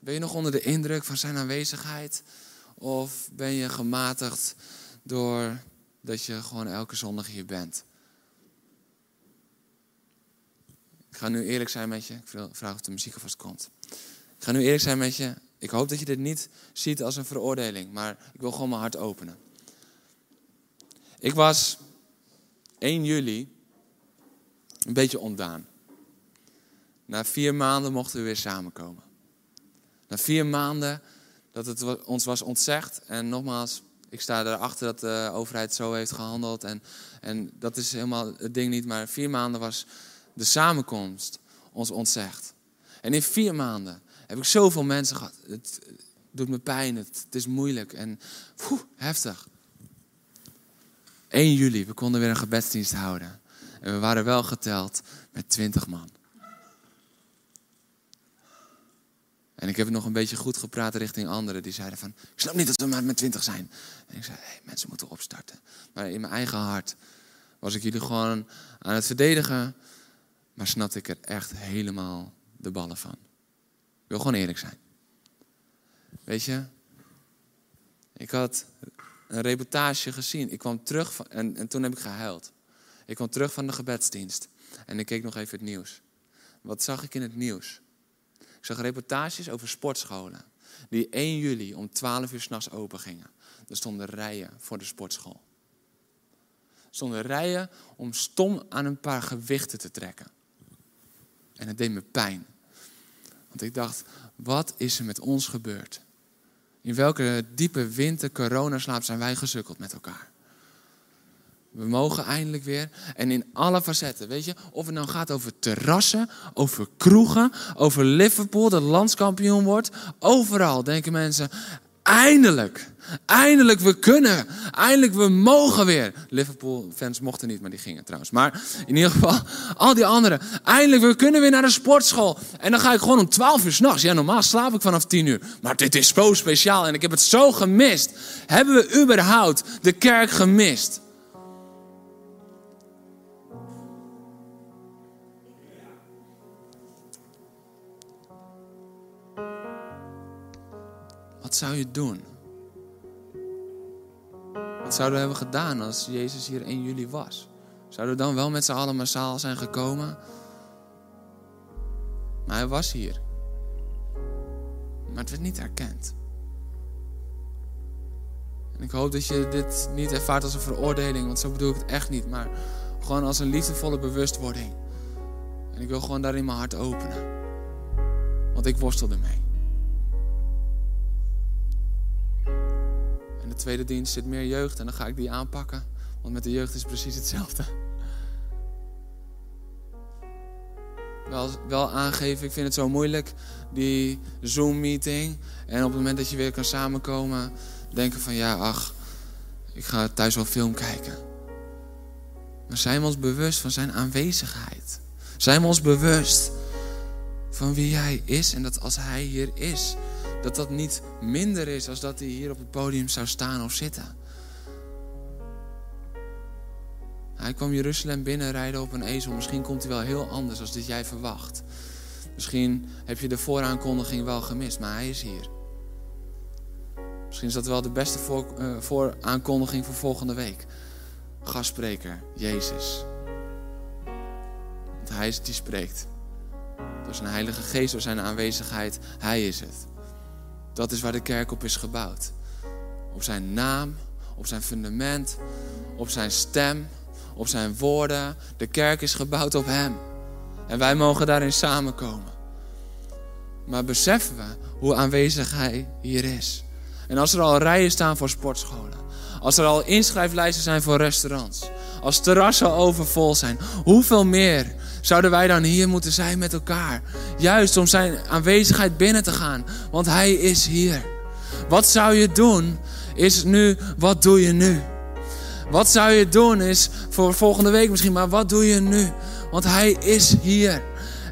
Ben je nog onder de indruk van zijn aanwezigheid? Of ben je gematigd door dat je gewoon elke zondag hier bent? Ik ga nu eerlijk zijn met je. Ik vraag of de muziek alvast komt. Ik ga nu eerlijk zijn met je. Ik hoop dat je dit niet ziet als een veroordeling, maar ik wil gewoon mijn hart openen. Ik was 1 juli een beetje ontdaan. Na vier maanden mochten we weer samenkomen. Na vier maanden dat het ons was ontzegd. En nogmaals, ik sta erachter dat de overheid zo heeft gehandeld. En, en dat is helemaal het ding niet. Maar vier maanden was de samenkomst ons ontzegd. En in vier maanden heb ik zoveel mensen gehad. Het doet me pijn, het, het is moeilijk en heftig. 1 juli, we konden weer een gebedsdienst houden. En we waren wel geteld met 20 man. En ik heb nog een beetje goed gepraat richting anderen. Die zeiden van, ik snap niet dat we maar met 20 zijn. En ik zei, hey, mensen moeten opstarten. Maar in mijn eigen hart was ik jullie gewoon aan het verdedigen. Maar snapte ik er echt helemaal de ballen van. Ik wil gewoon eerlijk zijn. Weet je, ik had een reportage gezien. Ik kwam terug van, en, en toen heb ik gehuild. Ik kwam terug van de gebedsdienst. En ik keek nog even het nieuws. Wat zag ik in het nieuws? Zag reportages over sportscholen. Die 1 juli om 12 uur s'nachts open gingen. Er stonden rijen voor de sportschool. Er stonden rijen om stom aan een paar gewichten te trekken. En het deed me pijn. Want ik dacht, wat is er met ons gebeurd? In welke diepe winter coronaslaap zijn wij gesukkeld met elkaar? We mogen eindelijk weer. En in alle facetten, weet je, of het nou gaat over terrassen, over kroegen, over Liverpool dat landskampioen wordt. Overal denken mensen, Eindelijk. Eindelijk, we kunnen. Eindelijk, we mogen weer. Liverpool-fans mochten niet, maar die gingen trouwens. Maar in ieder geval, al die anderen. Eindelijk, we kunnen weer naar de sportschool. En dan ga ik gewoon om 12 uur s'nachts. Ja, normaal slaap ik vanaf 10 uur. Maar dit is zo speciaal en ik heb het zo gemist. Hebben we überhaupt de kerk gemist? Wat zou je doen? Wat zouden we hebben gedaan als Jezus hier 1 juli was? Zouden we dan wel met z'n allen massaal zijn gekomen? Maar hij was hier. Maar het werd niet erkend. En ik hoop dat je dit niet ervaart als een veroordeling, want zo bedoel ik het echt niet. Maar gewoon als een liefdevolle bewustwording. En ik wil gewoon daarin mijn hart openen. Want ik worstel ermee. Tweede dienst zit meer jeugd en dan ga ik die aanpakken. Want met de jeugd is precies hetzelfde. Wel, wel aangeven, ik vind het zo moeilijk, die Zoom-meeting. En op het moment dat je weer kan samenkomen, denken van ja, ach, ik ga thuis wel film kijken. Maar zijn we ons bewust van zijn aanwezigheid? Zijn we ons bewust van wie hij is en dat als hij hier is, dat dat niet minder is als dat hij hier op het podium zou staan of zitten. Hij kwam Jeruzalem binnenrijden op een ezel. Misschien komt hij wel heel anders als dit jij verwacht. Misschien heb je de vooraankondiging wel gemist, maar hij is hier. Misschien is dat wel de beste voor, uh, vooraankondiging voor volgende week. Gastspreker, Jezus. Want hij is het die spreekt. Door zijn Heilige Geest, door zijn aanwezigheid. Hij is het. Dat is waar de kerk op is gebouwd. Op zijn naam, op zijn fundament, op zijn stem, op zijn woorden. De kerk is gebouwd op hem. En wij mogen daarin samenkomen. Maar beseffen we hoe aanwezig hij hier is. En als er al rijen staan voor sportscholen. Als er al inschrijflijsten zijn voor restaurants. Als terrassen overvol zijn. Hoeveel meer zouden wij dan hier moeten zijn met elkaar? Juist om zijn aanwezigheid binnen te gaan. Want hij is hier. Wat zou je doen? Is nu, wat doe je nu? Wat zou je doen is voor volgende week misschien, maar wat doe je nu? Want hij is hier.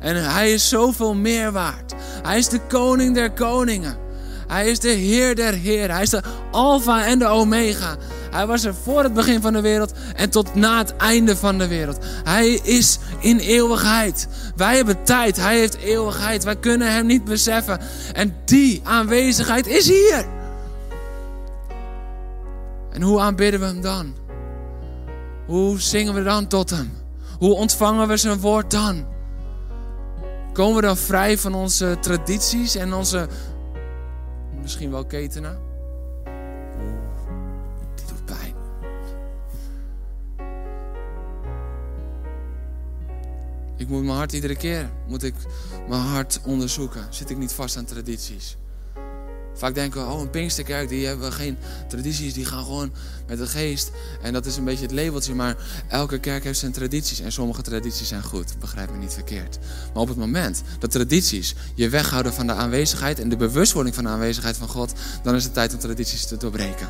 En hij is zoveel meer waard. Hij is de koning der koningen. Hij is de Heer der Heer. Hij is de Alpha en de Omega. Hij was er voor het begin van de wereld en tot na het einde van de wereld. Hij is in eeuwigheid. Wij hebben tijd. Hij heeft eeuwigheid. Wij kunnen hem niet beseffen. En die aanwezigheid is hier. En hoe aanbidden we hem dan? Hoe zingen we dan tot hem? Hoe ontvangen we zijn woord dan? Komen we dan vrij van onze tradities en onze misschien wel ketenen? Ik moet mijn hart iedere keer, moet ik mijn hart onderzoeken. Zit ik niet vast aan tradities? Vaak denken we, oh een Pinksterkerk, die hebben geen tradities, die gaan gewoon met de geest. En dat is een beetje het labeltje, maar elke kerk heeft zijn tradities. En sommige tradities zijn goed, begrijp me niet verkeerd. Maar op het moment dat tradities je weghouden van de aanwezigheid en de bewustwording van de aanwezigheid van God, dan is het tijd om tradities te doorbreken.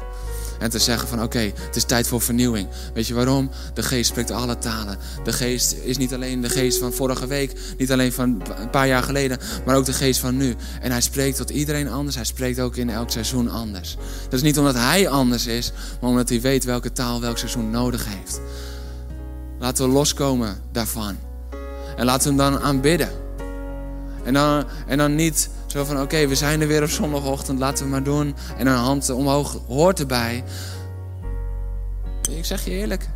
En te zeggen van oké, het is tijd voor vernieuwing. Weet je waarom? De geest spreekt alle talen. De geest is niet alleen de geest van vorige week, niet alleen van een paar jaar geleden, maar ook de geest van nu. En hij spreekt tot iedereen anders. Hij spreekt ook in elk seizoen anders. Dat is niet omdat hij anders is, maar omdat hij weet welke taal welk seizoen nodig heeft. Laten we loskomen daarvan. En laten we hem dan aanbidden. En dan, en dan niet zo van, oké, we zijn er weer op zondagochtend, laten we maar doen. En een hand omhoog hoort erbij. Ik zeg je eerlijk,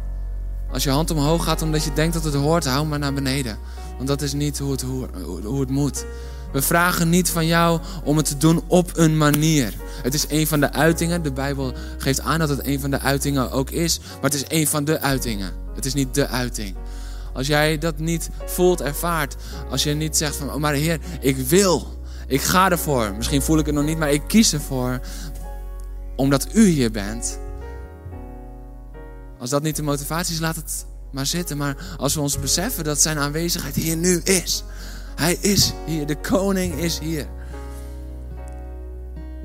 als je hand omhoog gaat omdat je denkt dat het hoort, hou maar naar beneden. Want dat is niet hoe het, hoe, hoe het moet. We vragen niet van jou om het te doen op een manier. Het is een van de uitingen. De Bijbel geeft aan dat het een van de uitingen ook is. Maar het is een van de uitingen. Het is niet de uiting. Als jij dat niet voelt, ervaart. Als je niet zegt van, oh maar Heer, ik wil. Ik ga ervoor. Misschien voel ik het nog niet, maar ik kies ervoor. Omdat u hier bent. Als dat niet de motivatie is, laat het maar zitten. Maar als we ons beseffen dat zijn aanwezigheid hier nu is. Hij is hier. De koning is hier.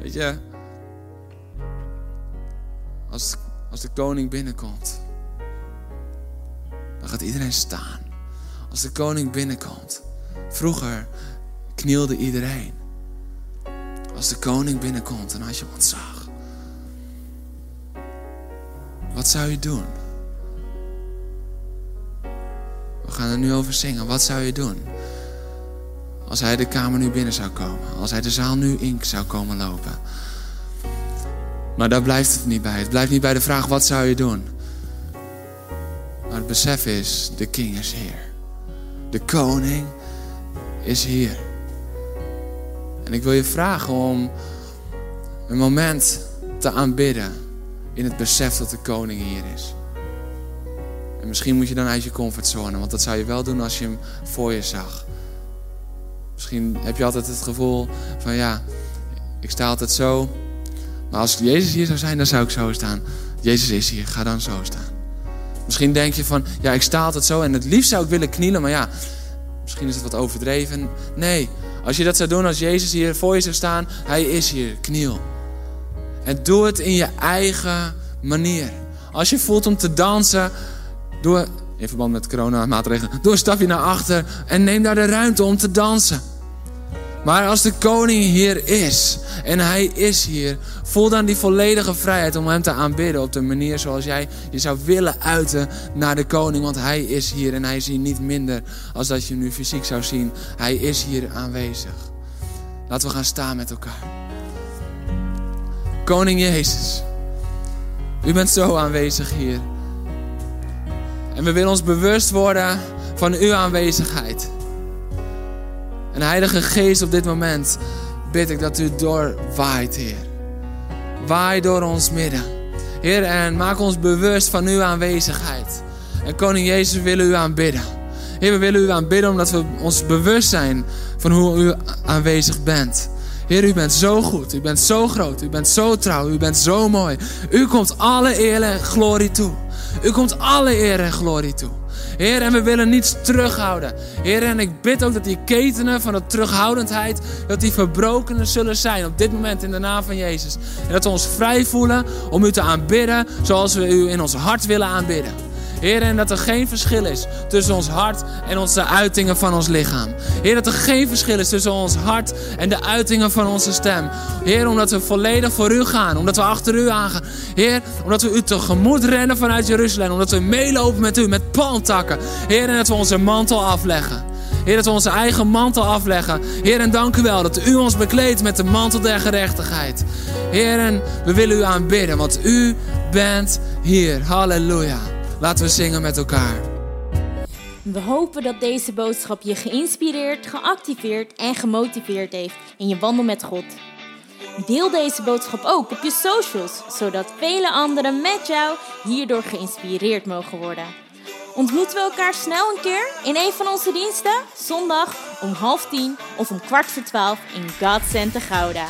Weet je, als, als de koning binnenkomt, dan gaat iedereen staan. Als de koning binnenkomt. Vroeger knielde iedereen. Als de koning binnenkomt, dan had je ontzag. Wat zou je doen? We gaan er nu over zingen. Wat zou je doen? Als hij de kamer nu binnen zou komen. Als hij de zaal nu in zou komen lopen. Maar daar blijft het niet bij. Het blijft niet bij de vraag: wat zou je doen? Maar het besef is: de king is hier. De koning is hier. En ik wil je vragen om een moment te aanbidden in het besef dat de koning hier is. En misschien moet je dan uit je comfortzone, want dat zou je wel doen als je hem voor je zag. Misschien heb je altijd het gevoel van ja, ik sta altijd zo. Maar als Jezus hier zou zijn, dan zou ik zo staan. Jezus is hier, ga dan zo staan. Misschien denk je van, ja, ik sta altijd zo en het liefst zou ik willen knielen, maar ja, misschien is het wat overdreven. Nee, als je dat zou doen, als Jezus hier voor je zou staan, Hij is hier, kniel. En doe het in je eigen manier. Als je voelt om te dansen, doe in verband met corona maatregelen, doe een stapje naar achter en neem daar de ruimte om te dansen. Maar als de koning hier is en hij is hier, voel dan die volledige vrijheid om hem te aanbidden op de manier zoals jij je zou willen uiten naar de koning. Want hij is hier en hij is hier niet minder als dat je nu fysiek zou zien. Hij is hier aanwezig. Laten we gaan staan met elkaar. Koning Jezus, u bent zo aanwezig hier. En we willen ons bewust worden van uw aanwezigheid. En Heilige Geest, op dit moment bid ik dat u doorwaait, Heer. Waai door ons midden. Heer, en maak ons bewust van uw aanwezigheid. En Koning Jezus, we willen u aanbidden. Heer, we willen u aanbidden omdat we ons bewust zijn van hoe u aanwezig bent. Heer, u bent zo goed, u bent zo groot, u bent zo trouw, u bent zo mooi. U komt alle eer en glorie toe. U komt alle eer en glorie toe. Heer, en we willen niets terughouden. Heer, en ik bid ook dat die ketenen van de terughoudendheid, dat die verbroken zullen zijn op dit moment in de naam van Jezus. En dat we ons vrij voelen om u te aanbidden zoals we u in ons hart willen aanbidden. Heer, en dat er geen verschil is tussen ons hart en onze uitingen van ons lichaam. Heer, dat er geen verschil is tussen ons hart en de uitingen van onze stem. Heer, omdat we volledig voor u gaan, omdat we achter u aangaan. Heer, omdat we u tegemoet rennen vanuit Jeruzalem, omdat we meelopen met u met palmtakken. Heer, en dat we onze mantel afleggen. Heer, dat we onze eigen mantel afleggen. Heer, en dank u wel dat u ons bekleedt met de mantel der gerechtigheid. Heer, en we willen u aanbidden, want u bent hier. Halleluja. Laten we zingen met elkaar. We hopen dat deze boodschap je geïnspireerd, geactiveerd en gemotiveerd heeft in je wandel met God. Deel deze boodschap ook op je socials, zodat vele anderen met jou hierdoor geïnspireerd mogen worden. Ontmoeten we elkaar snel een keer in een van onze diensten? Zondag om half tien of om kwart voor twaalf in God Center Gouda.